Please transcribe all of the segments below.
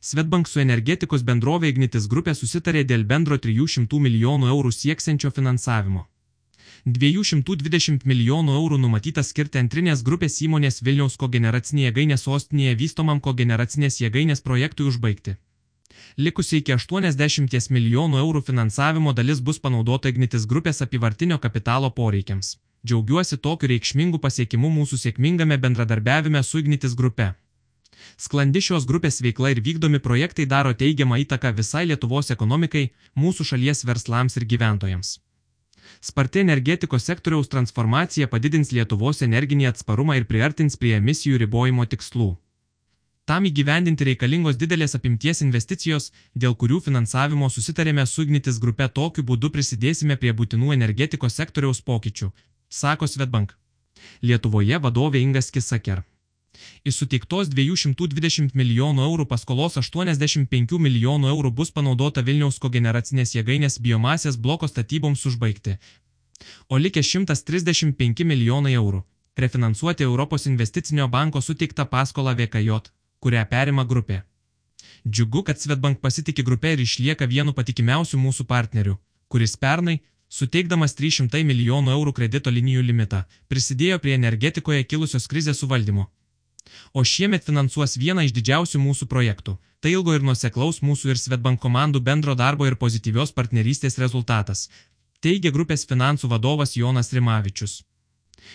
Svetbank su energetikos bendrovė Ignitis grupė susitarė dėl bendro 300 milijonų eurų sieksiančio finansavimo. 220 milijonų eurų numatyta skirti antrinės grupės įmonės Vilniaus kogeneracinė jėgainė sostinėje vystomam kogeneracinės jėgainės projektui užbaigti. Likusi iki 80 milijonų eurų finansavimo dalis bus panaudota Ignitis grupės apivartinio kapitalo poreikiams. Džiaugiuosi tokiu reikšmingu pasiekimu mūsų sėkmingame bendradarbiavime su Ignitis grupe. Sklandi šios grupės veikla ir vykdomi projektai daro teigiamą įtaką visai Lietuvos ekonomikai, mūsų šalies verslams ir gyventojams. Sparti energetikos sektoriaus transformacija padidins Lietuvos energinį atsparumą ir priartins prie emisijų ribojimo tikslų. Tam įgyvendinti reikalingos didelės apimties investicijos, dėl kurių finansavimo susitarėme su Ignitis grupe tokiu būdu prisidėsime prie būtinų energetikos sektoriaus pokyčių, sako Svetbank. Lietuvoje vadovė Ingas Kisaker. Iš suteiktos 220 milijonų eurų paskolos 85 milijonų eurų bus panaudota Vilniaus kogeneracinės jėgainės biomasės bloko statyboms užbaigti, o likę 135 milijonai eurų - refinansuoti Europos investicinio banko suteiktą paskolą VKJ, kurią perima grupė. Džiugu, kad Svetbank pasitikė grupė ir išlieka vienu patikimiausių mūsų partnerių, kuris pernai, suteikdamas 300 milijonų eurų kredito linijų limitą, prisidėjo prie energetikoje kilusios krizės suvaldymo o šiemet finansuos vieną iš didžiausių mūsų projektų. Tai ilgo ir nuseklaus mūsų ir Svetbank komandų bendro darbo ir pozityvios partnerystės rezultatas, teigia grupės finansų vadovas Jonas Rimavičius.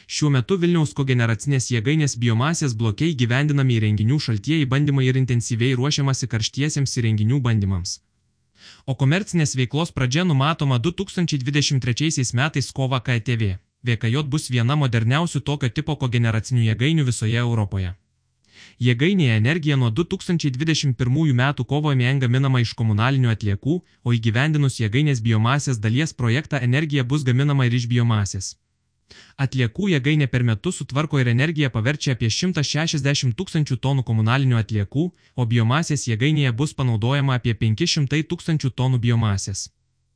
Šiuo metu Vilniaus kogeneracinės jėgainės biomasės blokiai gyvendinami įrenginių šaltieji bandymai ir intensyviai ruošiamasi karštiesiems įrenginių bandymams. O komercinės veiklos pradžia numatoma 2023 metais kova KTV. VKJ bus viena moderniausių tokio tipo kogeneracinių jėgainių visoje Europoje. Jėgainėje energija nuo 2021 metų kovo mėn gaminama iš komunalinių atliekų, o įgyvendinus jėgainės biomasės dalies projektą energija bus gaminama ir iš biomasės. Atliekų jėgainė per metus sutvarko ir energiją paverčia apie 160 tūkstančių tonų komunalinių atliekų, o biomasės jėgainėje bus panaudojama apie 500 tūkstančių tonų biomasės.